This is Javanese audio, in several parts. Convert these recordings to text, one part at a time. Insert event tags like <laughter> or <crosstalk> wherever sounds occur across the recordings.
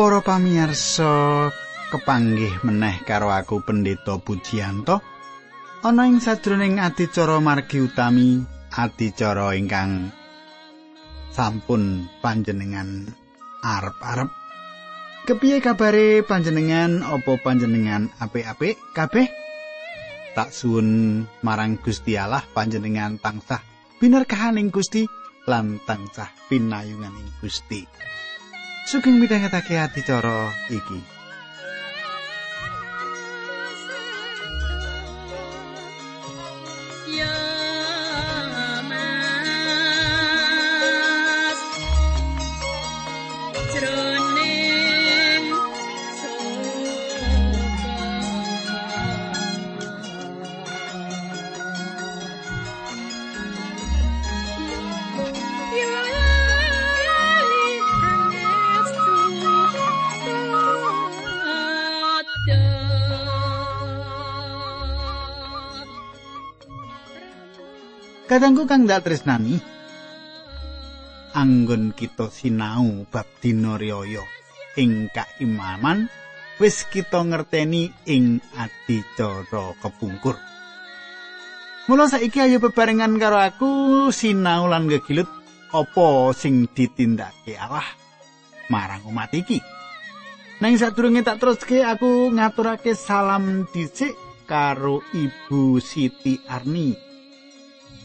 Para pamirsa kepanggih meneh karo aku Pendeta Pujiyanto ana ing sajroning adicara margi utami adicara ingkang sampun panjenengan arep-arep. Kepiye kabare panjenengan? Apa panjenengan apik-apik kabeh? Tak suwun marang Gusti Allah panjenengan tansah binerkahaning Gusti lan tansah pinayunganing Gusti Sugeng midhangetake adicara iki. Kadangku kang dak tresnani. Anggon kita sinau bab dina riyaya ing kaimaman wis kita ngerteni ing adicara kepungkur. Mula saiki ayo bebarengan karo aku sinau lan gegilut apa sing ditindakake Allah marang umat iki. Nang sadurunge tak teruske aku ngaturake salam dhisik karo Ibu Siti Arni.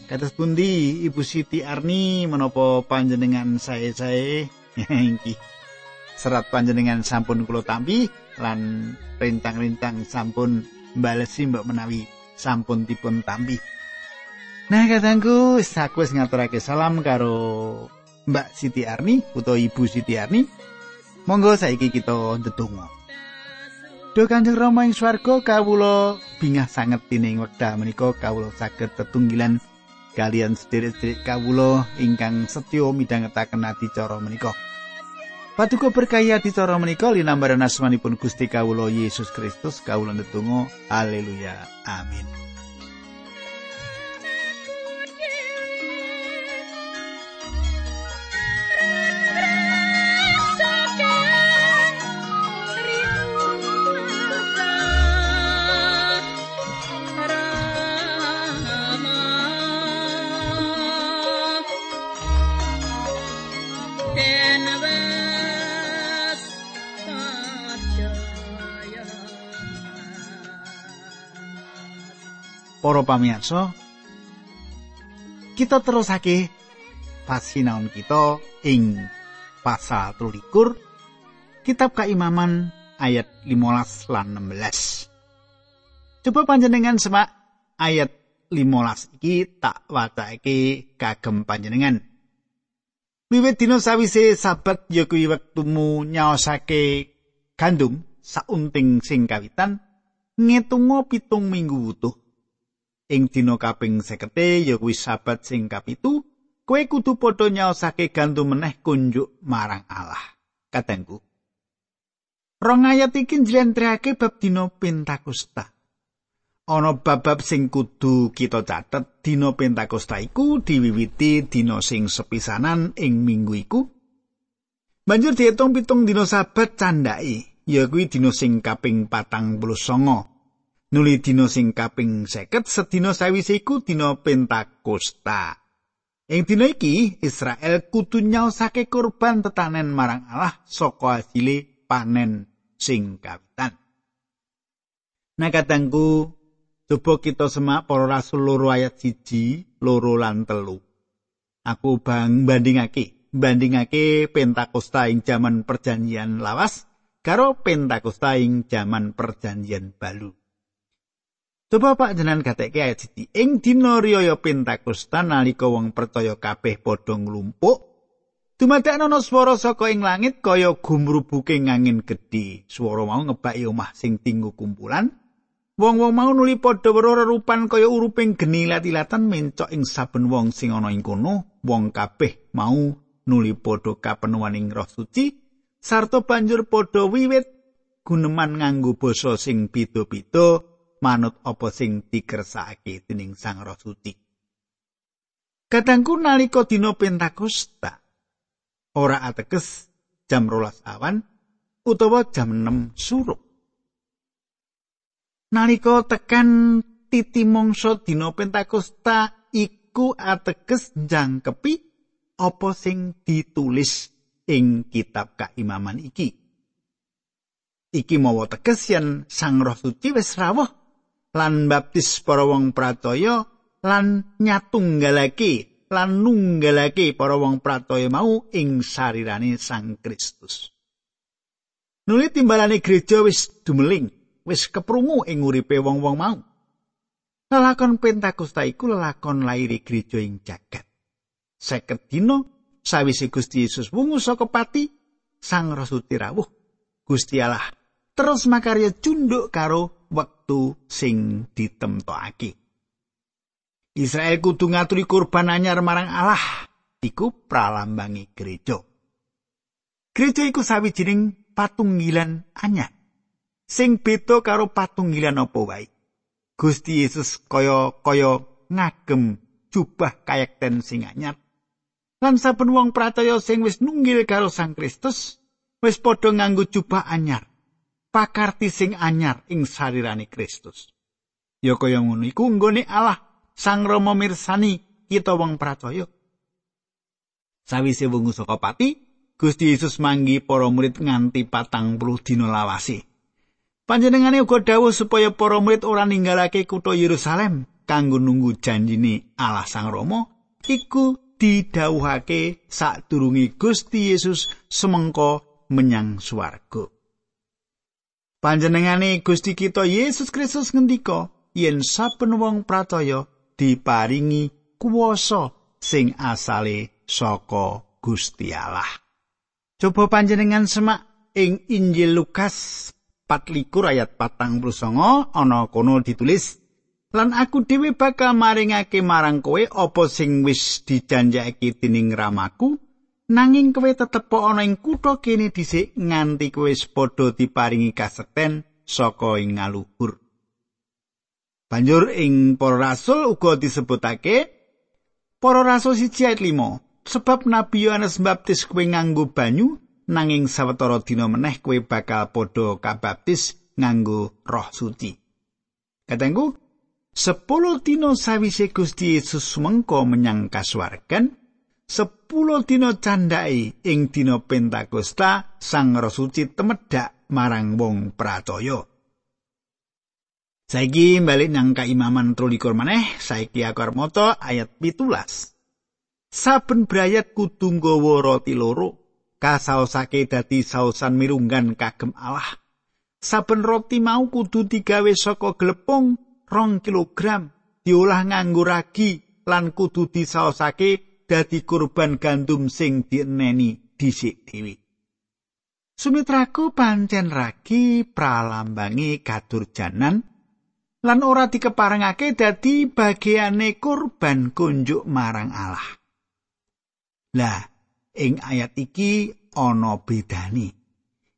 Kados pundi Ibu Siti Arni menapa panjenengan sae-sae <laughs> iki. Serat panjenengan sampun kula tampi lan rintang-rintang sampun balesi mbok menawi sampun dipun tampi. Nah, katangku, aku wis ngaturake salam karo Mbak Siti Arni utawa Ibu Siti Arni. Monggo saiki kita ndedonga. Duh Kanjeng Rama ing swarga kawula bingah sanget dening wekdal menika kawula saged tetunggilan kalian sederek-sederek kawula ingkang setya midhangetaken adicara menika. Paduka berkahi adicara menika linambaran asmanipun Gusti kawula Yesus Kristus kawula ndedonga haleluya amin. Para pamirsa kita terusake pasinaon kita ing pasal 23 kitab kaimaman ayat 15 lan 16 coba panjenengan semak ayat 15 iki tak wacake kagem panjenengan. Wiwit dina sawise sabat ya kuwi wektumu nyaosake gandum saunting sing kawitan ngetungo pitung minggu wutuh ing dina kaping 50 ya kuwi sabat sing kapitu kowe kudu padha nyaosake gantu meneh kunjuk marang Allah. Katengku. Rong ayat iki njlentrehake bab dina pentakosta. Ana bab-bab sing kudu kita catet dina pentakosta iku diwiwiti dina sing sepisanan ing minggu iku. Banjur diitung pitung dina sabat candhake ya kuwi dina sing kaping patang puluh songo nuli dina sing kaping 50 sedina sawise iku dina Pentakosta. Ing dina iki Israel kudu nyaosake kurban tetanen marang Allah saka asile panen sing kawitan. Nah katangku coba kita semak para rasul loro ayat siji, loro lan telu. Aku bang bandingake, bandingake Pentakosta ing jaman perjanjian lawas karo Pentakosta ing jaman perjanjian balu. Coba Pak jenengan gatekke ayat siji. Ing dina riyaya Pentakosta nalika wong percaya kabeh padha nglumpuk, dumadekno ana swara saka ing langit kaya gumrubuke angin gedhe. Swara mau ngebaki omah sing tinggu kumpulan. Wong-wong mau nuli padha weruh rupan kaya uruping geni lat-ilatan mencok ing saben wong sing ana ing kono. Wong kabeh mau nuli padha kapenuwaning Roh Suci sarta banjur padha wiwit guneman nganggo basa sing beda-beda. Manut apa sing dikersakake dening Sang Roh Suci. Kadangku nalika dina Pentakosta ora ateges jam rolas awan utawa jam 6 suruh. Nalika tekan titi mangsa dina Pentakosta iku ateges jangkepi apa sing ditulis ing kitab kaimaman iki. Iki mawa teges yen Sang Roh Suci wis rawuh lan baptis para wong pracaya lan nyatunggalake lan nunggalake para wong pracaya mau ing sarirane Sang Kristus. Nuli timbalane gereja wis dumeling, wis keprungu ing uripe wong-wong mau. Lelakon Pentakosta iku lelakon lairi gereja ing jagat. Seket dino sawise Gusti Yesus wungu saka pati, Sang Rasuti rawuh. Gusti Allah terus makarya cunduk karo wektu sing ditemtokake. Israel kudu ngaturi kurban anyar marang Allah. Iku pralambangi gereja. Gereja iku sawijining patunggilan anyar sing beda karo patunggilan apa wae Gusti Yesus kaya-kaya ngagem jubah kayekten sing anyar lan saben wong pracaya sing wis nunggil karo Sang Kristus wis padha nganggo jubah anyar pakarti sing anyar ing sarirane Kristus ya kaya ngono iku nggone Allah Sang Rama mirsani kita wong pracaya sawise wungu saka pati Gusti Yesus manggi para murid nganti patang puluh dina lawase. Panjenengane uga dawuh supaya para murid ora ninggalake kutha Yerusalem kanggo nunggu janjine Allah Sang Rama iku didhawuhake sadurunge Gusti Yesus semengko menyang swarga. Panjenengane Gusti kita Yesus Kristus ngendika yen saben wong pracaya diparingi kuwasa sing asale saka Gusti Allah. Coba panjenengan semak ing Injil Lukas 24 ayat 49 ana kono ditulis lan aku dhewe bakal maringake marang kowe apa sing wis dijanjake dening ramaku nanging kowe tetep ana ing kutha kene dhisik nganti kowe padha diparingi kasekten saka ing ngaluhur banjur ing para rasul uga disebutake para rasul siji ayat 5 sebab Nabi Yohanes Baptis kowe nganggo banyu nanging sawetara dina meneh kowe bakal padha kabaptis nganggo Roh Suci. Katengku, sepuluh dina sawise Gusti Yesus mengko menyang kasuwargan, sepuluh dina candhake ing dina Pentakosta Sang Roh Suci temedhak marang wong pracaya. Saiki balik nang kaimaman 13 maneh, saiki akar moto ayat 17. saben brayat kudu nggawa roti loro kasaosake dadi sausan mirunggan kagem Allah saben roti mau kudu digawe saka glepung rong kilogram diolah nganggo ragi lan kudu disaosake dadi kurban gandum sing dieneni dhisik dhewe Sumitraku pancen ragi pralambangi kadurjanan lan ora dikeparengake dadi bagiane kurban kunjuk marang Allah. Lah, ing ayat iki ana bedane.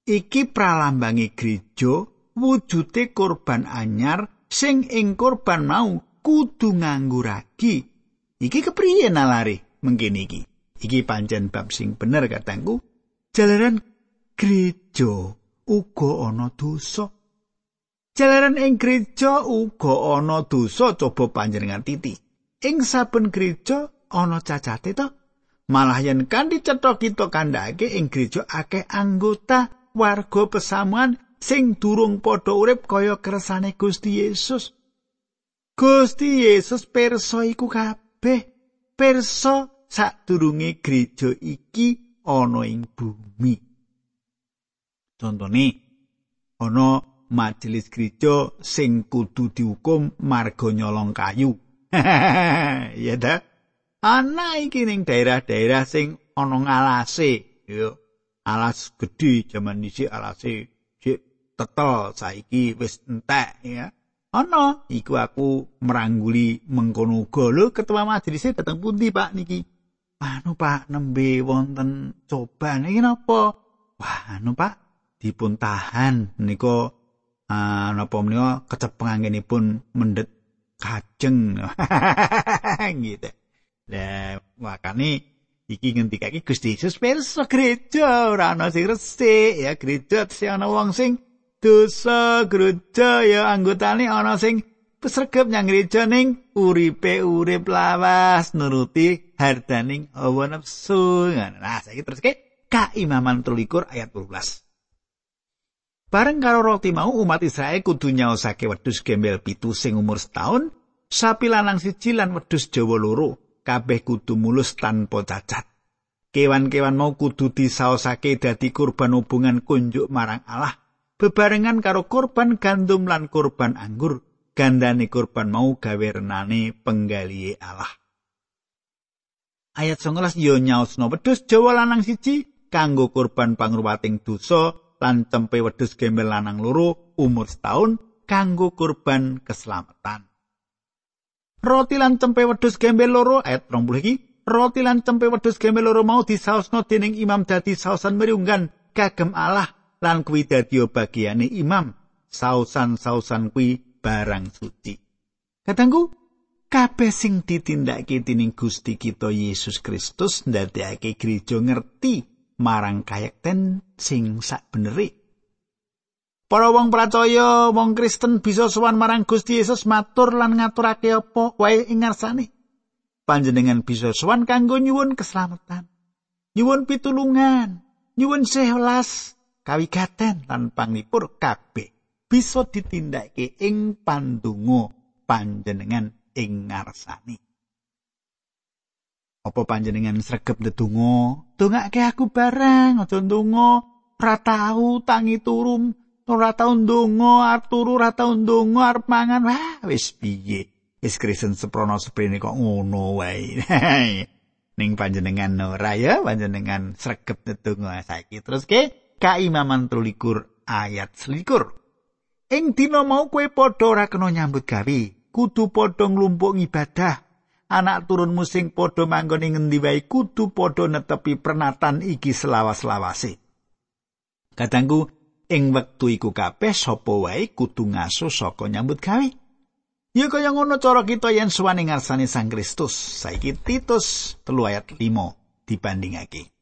Iki pralambangi gereja wujute korban anyar sing ing korban mau kudu nganggo ragi. Iki kepriye nalare mengkene iki? Iki pancen bab sing bener katangku. Jalaran gereja uga ana dosa. Jalaran ing gereja uga ana dosa coba panjenengan titi. Ing saben gereja ana cacate to. Malah yen kanthi cetha kita kandhake ing gereja akeh anggota warga pesamuan sing durung padha urip kaya kersane Gusti Yesus. Gusti Yesus perso iku kabeh. Perso sadurunge gereja iki ana ing bumi. Contone ana majelis gereja sing kudu dihukum marga nyolong kayu. <laughs> ya dah. ana iki ning daerah-daerah sing ana ngalase yo alas gedhe jaman iki alase sik tetel saiki wis entek ya ana iku aku merangguli mengkono uga. Lho ketua majelis dateng pundi Pak niki? Anu Pak nembe wonten coba niki napa? Wah anu Pak dipun tahan nika uh, napa menika kecepenganggenipun mendet kajeng. <laughs> Gitu. Lah makane iki ngendikake Gusti Yesus pirsa gereja. Ora ana sing resik ya gereja sing ana wong sing dosa gereja ya anggotane ana sing pesregep nyang gereja ning uripe urip lawas nuruti hardaning hawa nafsu. Nah saiki terus ke kaimaman 13 ayat 12 Bareng karo roti mau umat Israel kudu nyaosake wedhus gembel pitu sing umur setahun, sapi lanang siji lan wedhus Jawa loro, kabeh kudu mulus tanpa cacat. Kewan-kewan mau kudu disaosake dadi kurban hubungan kunjuk marang Allah, bebarengan karo kurban gandum lan kurban anggur, gandane kurban mau gawe renane penggalihe Allah. Ayat 19 yo nyaosno wedhus Jawa lanang siji kanggo kurban pangruwating dosa lan tempe wedhus gembel lanang loro umur setahun kanggo kurban keselamatan. Roti lan tempe wedhus gembel loro ayat 20 iki roti lan tempe wedhus gembel loro mau disaosno dening imam dadi saosan merunggan kagem Allah lan kuwi dadi bagiane imam sausan-sausan kuwi barang suci. Katanggu kabeh sing ditindakake dening Gusti kita Yesus Kristus ndadekake gereja ngerti marang kayekten sing sak beneri. Para wong percaya, wong Kristen bisa sowan marang Gusti Yesus matur lan ngaturake apa wae ing ngarsane. Panjenengan bisa sowan kanggo nyuwun keselamatan, nyuwun pitulungan, nyuwun sewelas kawigaten lan panglipur kabeh bisa ditindakake ing pandonga panjenengan ing ngarsane. Apa panjenengan sregep ndedonga? Dongake aku bareng, aja ndonga ora tau tangi turum, ora tau ndonga arep turu, ora tau ndonga arep mangan. Wah, wis piye? Wis Kristen seprono seprene kok ngono wae. <laughs> Ning panjenengan ora ya, panjenengan sregep ndedonga saiki. Terus ke kaimaman 13 ayat 21. Ing dina mau kowe padha ora kena nyambut gawe, kudu padha nglumpuk ibadah anak turunmu sing padha manggon ing ngendi wae kudu padha netepi pernatan iki selawas-lawase. Kadangku ing wektu iku kabeh sapa wae kudu ngaso saka nyambut gawe. Ya kaya ngono cara kita yen suwane ngarsane Sang Kristus. Saiki Titus 3 ayat 5 dibandingake.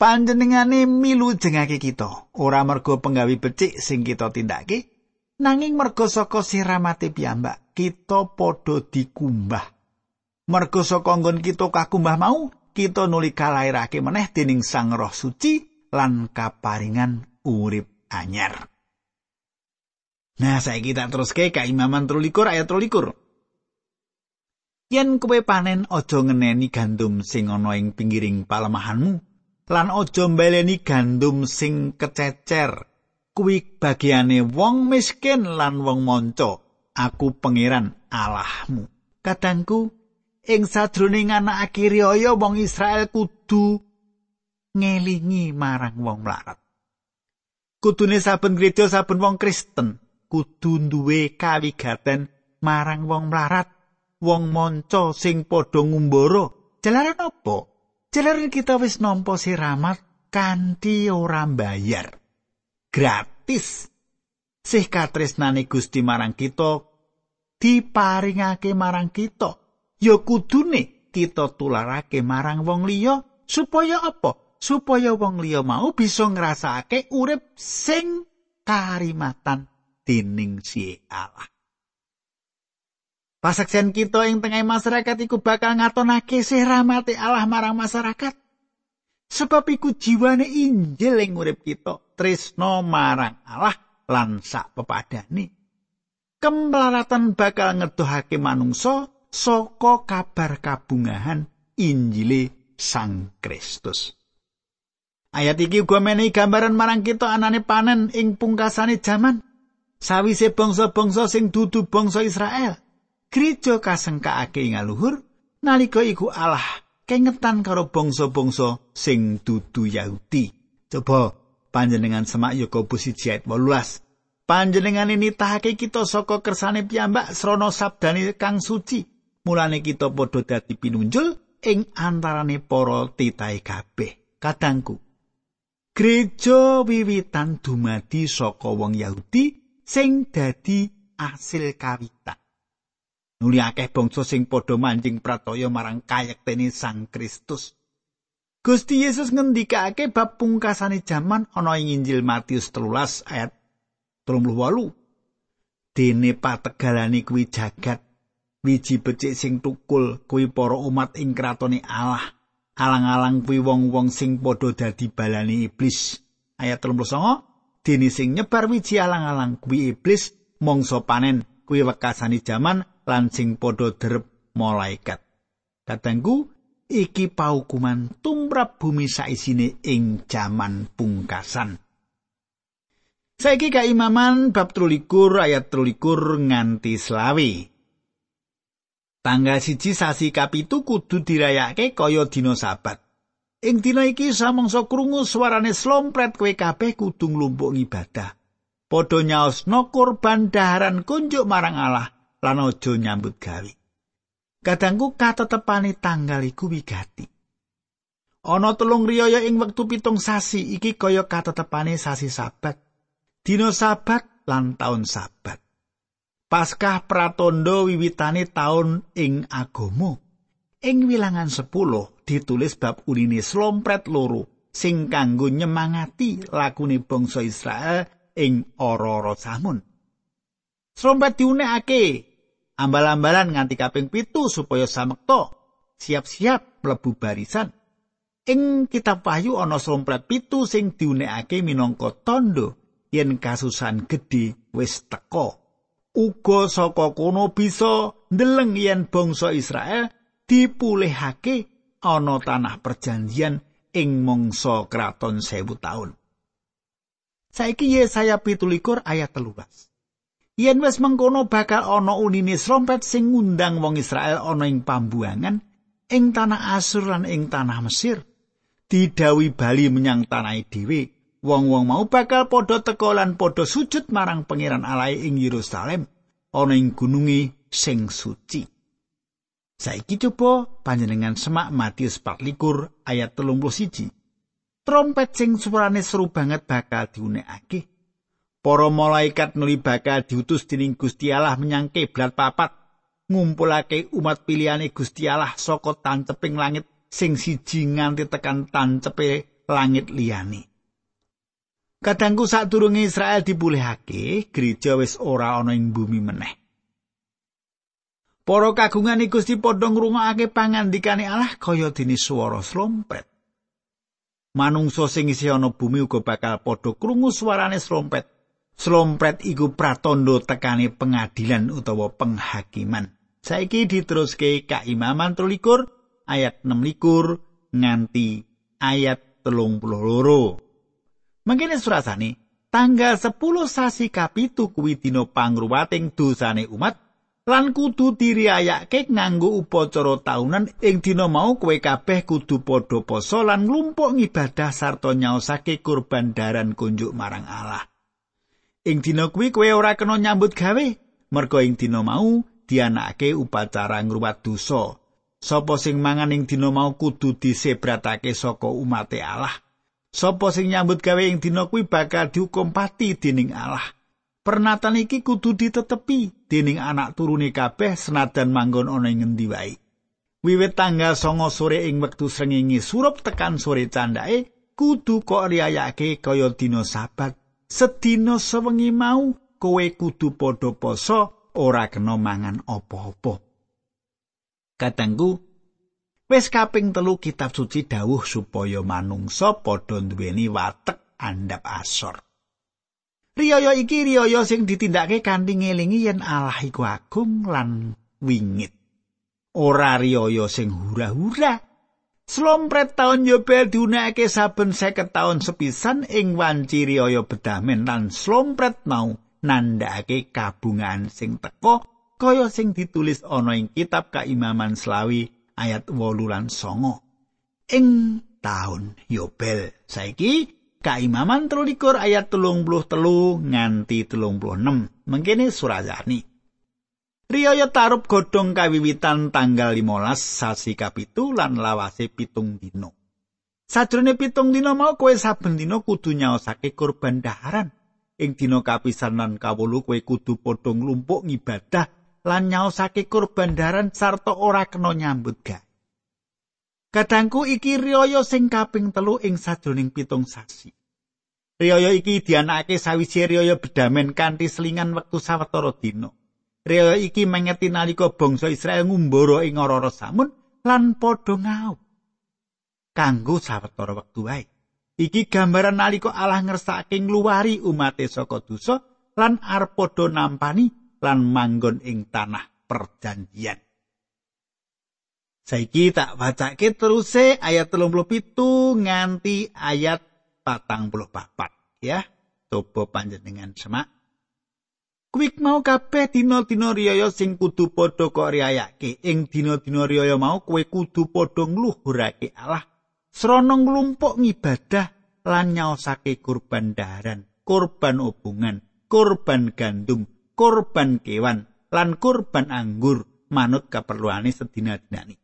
Panjenengane milu jengake kita, ora mergo penggawi becik sing kita tindake, nanging mergo saka siramate piyambak kita padha dikumbah Mergo saka nggon kita kakumbah mau, kita nuli kalairake meneh dening Sang Roh Suci lan kaparingan urip anyar. Nah, saiki tak teruske ka Imaman 13 ayat 13. Yen kowe panen aja ngeneni gandum sing ana ing pinggiring palemahanmu lan aja mbaleni gandum sing kececer kuwi bagiane wong miskin lan wong monco aku pangeran Allahmu kadangku ing sadroning anak akhiraya wong Israel kudu ngelingi marang wong mlarat. Kudune saben gereja saben wong Kristen kudu duwe kawigaten marang wong mlarat, wong monco sing padha ngumbara. Jalaran apa? Jalaran kita wis nampa siramat kanthi ora bayar. Gratis. Sih katresnane Gusti marang kita diparingake marang kita. ya kudune kita tularake marang wong liya supaya apa supaya wong liya mau bisa ngrasakake urip sing karimatan dening si Allah Pasaksian kita ing tengah masyarakat iku bakal ngatonake sih rahmati Allah marang masyarakat. Sebab iku jiwane injil ing urip kita, tresno marang Allah lan sak pepadane. Kemlaratan bakal ngedohake manungsa saka kabar kabungahan Injile Sang Kristus. Ayat iki uga menehi gambaran marang kita anane panen ing pungkasane jaman. Sawise bangsa-bangsa sing dudu bangsa Israel, gereja kasengkaake ing aluhur nalika iku Allah kengetan karo bangsa-bangsa sing dudu Yahudi. Coba panjenengan semak Yakobus 1 ayat 18. Panjenengan ini tahake kita saka kersane piyambak srana sabdane kang suci. mulane kita padha dadi pinunjul ing antarane para titahe kabeh kadangku gereja wiwitan dumadi saka wong Yahudi sing dadi asil kawitan nuli akeh bangsa sing padha manjing prataya marang kayektene Sang Kristus Gusti Yesus ngendikake bab pungkasane jaman ana ing Injil Matius 13 ayat 38. Dene pategalane kuwi jagat wiji becik sing tukul kuwi para umat ing kratone Allah. Alang-alang kuwi wong-wong sing padha dadi balane iblis. Ayat 39. Dene sing nyebar wiji alang-alang kuwi iblis mangsa panen kuwi wekasane jaman lan sing padha derep malaikat. Kadangku iki paukuman tumrap bumi saisine ing jaman pungkasan. Saiki kaimaman bab 13 ayat 13 nganti selawi. Tanggal siji sasi kapitu kudu dirayake kaya dina sabat. Ing dina iki samangsa krungu suarane slompret kowe kabeh kudu nglumpuk ibadah. Padha nyaosna kurban daharan kunjuk marang Allah lan aja nyambut gawe. Kadangku katetepane tanggal iku wigati. Ana telung riyaya ing wektu pitung sasi iki kaya katetepane sasi sabat. Dina sabat lan taun sabat. Paskah pratondo wiwitane taun ing agama. Ing wilangan 10 ditulis bab unine slompret loro sing kanggo nyemangati lakune bangsa Israel ing ora-ora samun. Slompret diunekake ambal-ambalan nganti kaping pitu supaya samekta siap-siap mlebu barisan. Ing kitab Wahyu ana sompret pitu sing diunekake minangka tondo yen kasusan gedhe wis teka. Uga saka kono bisa ndeleng yen bangsa Israel dipulihake ana tanah perjanjian ing mangsa kraton sewu taun. Saiki Yesaya 17 ayat 13. Yen wis mengkono bakal ana unine srompet sing ngundang wong Israel ana ing pambuangan ing tanah Asur lan ing tanah Mesir. Didawi bali menyang tanah dhewe, wong-wong mau bakal padha teka lan padha sujud marang pangeran Allah ing Yerusalem ana ing gunungi sing suci. Saiki coba panjenengan semak Matius 24 ayat 31. Trompet sing suarane seru banget bakal diunekake. Para malaikat nuli bakal diutus dening Gusti Allah menyang kiblat papat ngumpulake umat pilihane Gusti Allah saka tanceping langit sing siji nganti tekan tancepe langit liyane. Kadangku sadurunge Israel dipulihake, gereja wis ora ana ing bumi meneh. Para kagungan Gusti padha ngrungokake pangandikane Allah kaya dene swara slompet. Manungsa sing isih ana bumi uga bakal padha krungu swarane slompet Slompret iku pratondo tekane pengadilan utawa penghakiman. Saiki diteruske kaimaman 13 ayat 6 nganti ayat 32. Mangkene surasane tanggal 10 sasi kapitu kuwi dina pangruwating dosane umat lan kudu diriyayake nganggo upacara taunan ing dina mau kowe kabeh kudu padha poso lan nglumpuk ngibadah sarta nyaosake kurban daran kunjuk marang Allah. Ing dina kuwi kowe ora kena nyambut gawe, merga ing dina mau dianakake upacara ngruwat dosa. Sapa sing mangan ing dina mau kudu disebratake saka umate Allah. Sapa sing nyambut gawe ing dina kuwi bakal dihukum pati dening Allah. Pernatan iki kudu ditetepi dening anak turune kabeh senadan manggon ana ing ngendi wae. Wiwit tanggal songo sore ing wektu srengenge surup tekan sore candake kudu kok riyayake kaya dina sabat sedina sewengi mau kowe kudu padha poso ora kena mangan apa-apa. Katanggu wis kaping telu kitab suci dawuh supaya manungsa padha duweni watek andhap asor. Riyaya iki riyaya sing ditindakake kanthi ngelingi yen Allah iku agung lan wingit. Ora riyaya sing hura-hura Slompret taun Yobel diunekake saben seket taun sepisan ing wanci riyaya bedamen lan slompret mau nandhakake kabungan sing teko kaya sing ditulis ana ing kitab Kaimaman Slawi ayat 8 lan 9. Ing taun Yobel saiki Kaimaman 13 ayat 33 nganti 36 mengkene surajani. Riyaya tarup godhong kawiwitan tanggal 15 sasi kapitu lan lawase pitung dino. Sajrone pitung dino mau kowe saben dina kudu nyaosake kurban daharan. Ing dina kapisan lan kawolu kowe kudu padha nglumpuk ngibadah lan nyaosake kurban daharan sarta ora kena nyambut gawe. Kadangku iki riyaya sing kaping telu ing sajroning pitung sasi. Riyaya iki dianakake sawise riyaya bedamen kanthi selingan wektu sawetara dina. Riyaya iki mengeti nalika bangsa Israel ngumbara ing ora samun lan padha ngau. Kanggo sawetara wektu wae. Iki gambaran nalika Allah ngersakake ngluwari umate saka dosa lan arep padha nampani lan manggon ing tanah perjanjian. Saiki tak wacake teruse ayat 37 nganti ayat 44 ya. Coba panjenengan semak. Kuwik mau kabeh dina-dina riyaya sing kudu padha kok riyayake. Ing dina-dina riyaya mau kowe kudu padha ngluhurake Allah srana nglumpuk ngibadah lan nyaosake kurban daharan, kurban hubungan, kurban gandum, kurban kewan lan kurban anggur manut kaperluane sedina-dinane.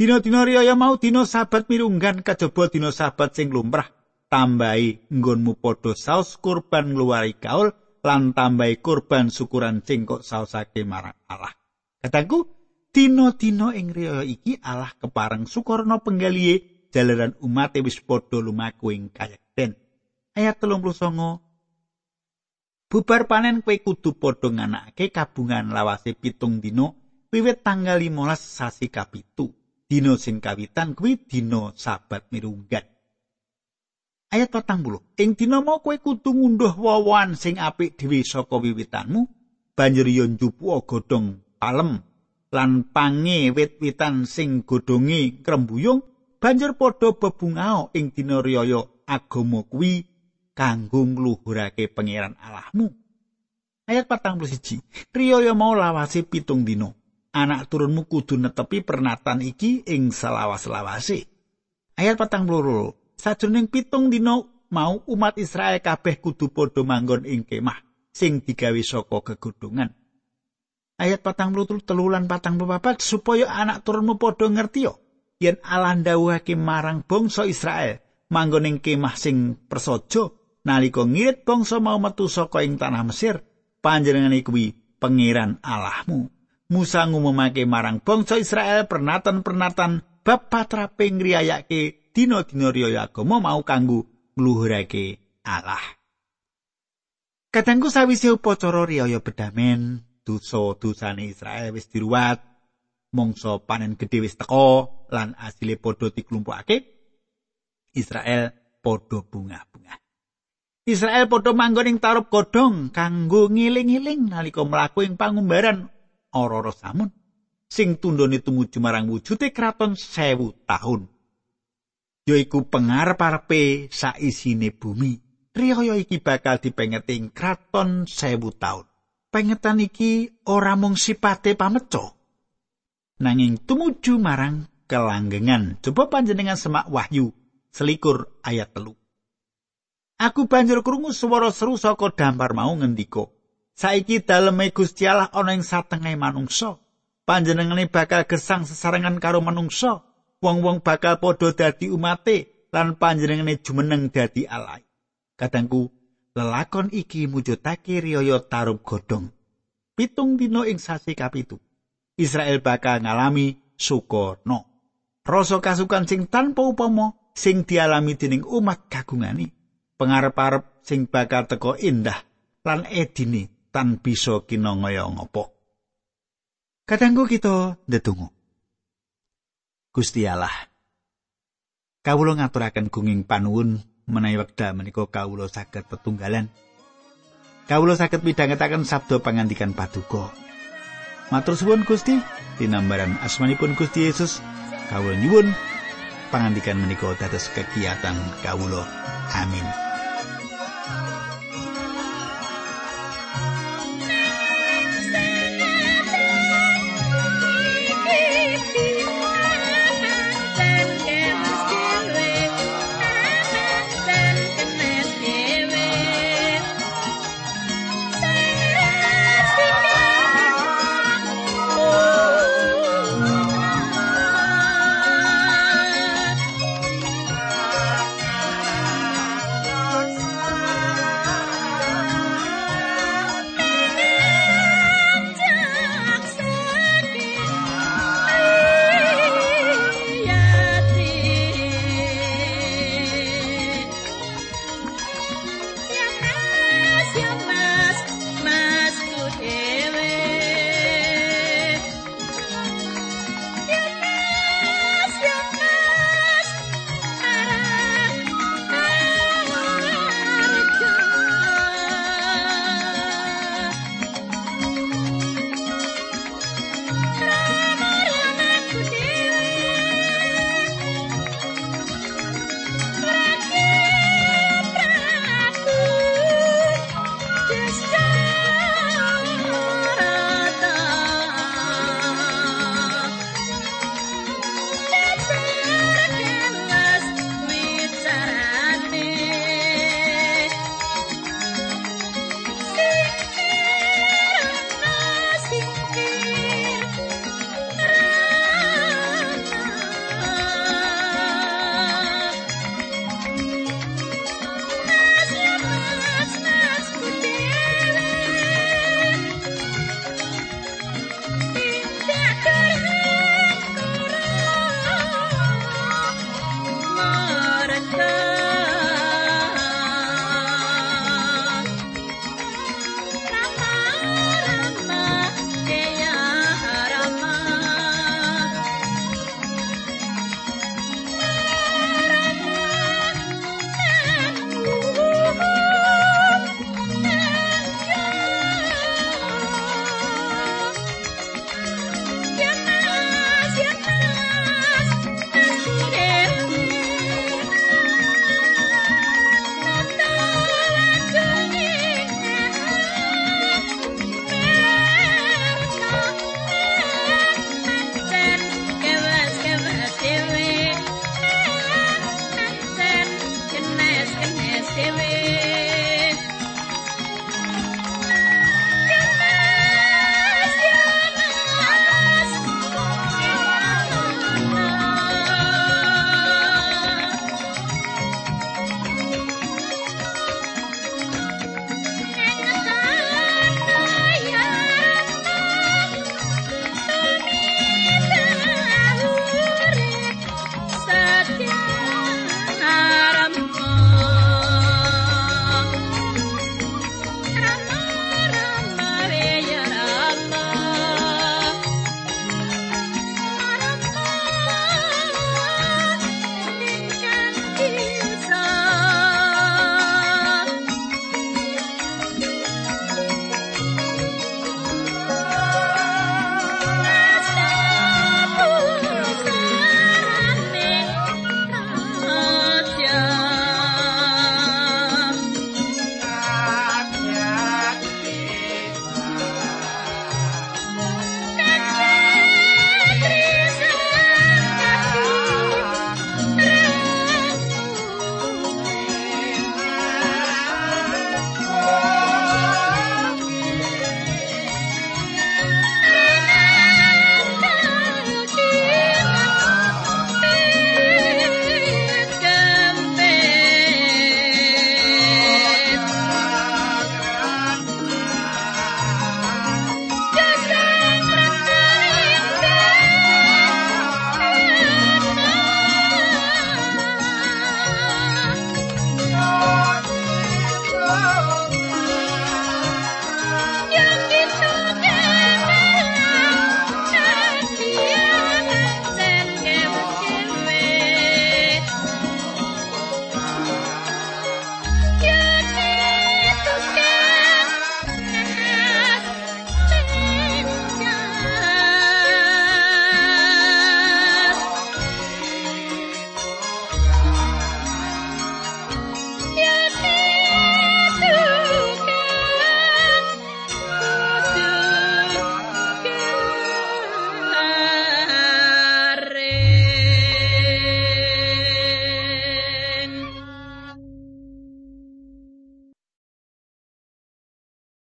Dina-dina riyaya mau dina sabat mirunggan kajaba dina sabat sing lumrah tambahi nggonmu padha saus kurban ngluwari kaul lan tambahi kurban syukuran sing kok sausake marang Allah. Kataku dina-dina ing riyaya iki Allah kepareng sukurna penggalihe jalaran umat wis padha lumaku ing kayekten. Ayat 39 Bubar panen kowe kudu padha nganakake kabungan lawase pitung dino wiwit tanggal 15 sasi kapitu. dina sing kawitan kuwi dina sabat mirunggan. Ayat 40. Ing dina mau kowe kudu ngunduh wawan sing apik dhewe saka wiwitanmu, banjur yo njupu godhong palem lan pange wit-witan sing godhonge krembuyung, banjur padha bebungao ing dina riyaya agama kuwi kanggo ngluhurake pangeran Allahmu. Ayat 41. Riyaya mau lawase pitung dina. anak turunmu kudu netepi pernatan iki ing selawas-lawase. Ayat patang peluru. Sajroning pitung dino mau umat Israel kabeh kudu padha manggon ing kemah sing digawe saka gegodhongan. Ayat patang puluh telulan patang papat supaya anak turunmu padha ngerti yo. yen Allah ndawuhake marang bangsa Israel manggon ing kemah sing prasaja nalika ngirit bangsa mau metu saka ing tanah Mesir panjenengane kuwi pangeran Allahmu. Musa ngumumake marang bangsa Israel pernatan-pernatan bab patrape ngriyayake dina-dina riyaya agama mau kanggo ngluhurake Allah. Kadangku sawise upacara riyaya bedamen, dosa-dosane Israel wis diruwat, mangsa panen gedhe wis teka lan asile padha diklumpukake, Israel padha bunga-bunga. Israel padha manggon ing tarup godhong kanggo ngiling-iling nalika mlaku ing pangumbaran ora-ora samun sing tundone tumuju marang wujude kraton sewu taun yaiku pengarep-arepe saisine bumi. Riyaya iki bakal dipengeti ing kraton sewu taun. Pengetan iki ora mung sipate pameco nanging tumuju marang kelanggengan. Coba panjenengan semak wahyu. Selikur ayat telu. Aku banjur krungu swara seru saka dampar mau ngendika saiki daleme Gusti Allah ana ing satengah manungsa. Panjenengane bakal gesang sesarengan karo manungsa wong-wong bakal padha dadi umate lan panjenengane jumeneng dadi Allah kadangku lelakon iki mujudake riyaya tarub godhong pitung dina ing sasi kapitu Israel bakal ngalami sukono rasa kasukan sing tanpa upama sing dialami dening umat kagungane pengarep-arep sing bakal teko indah lan edine tan bisa kinangaya ngopo. Kadangku kita ndedonga. Gusti Allah. Kawula ngaturaken gunging panuwun menawi wekdal menika kawula saged petunggalan. Kawula saged midhangetaken sabda pangandikan paduka. Matur suwun Gusti, tinambaran asmanipun Gusti Yesus, kawula nyuwun pangandikan menika dados kegiatan kawula. Amin.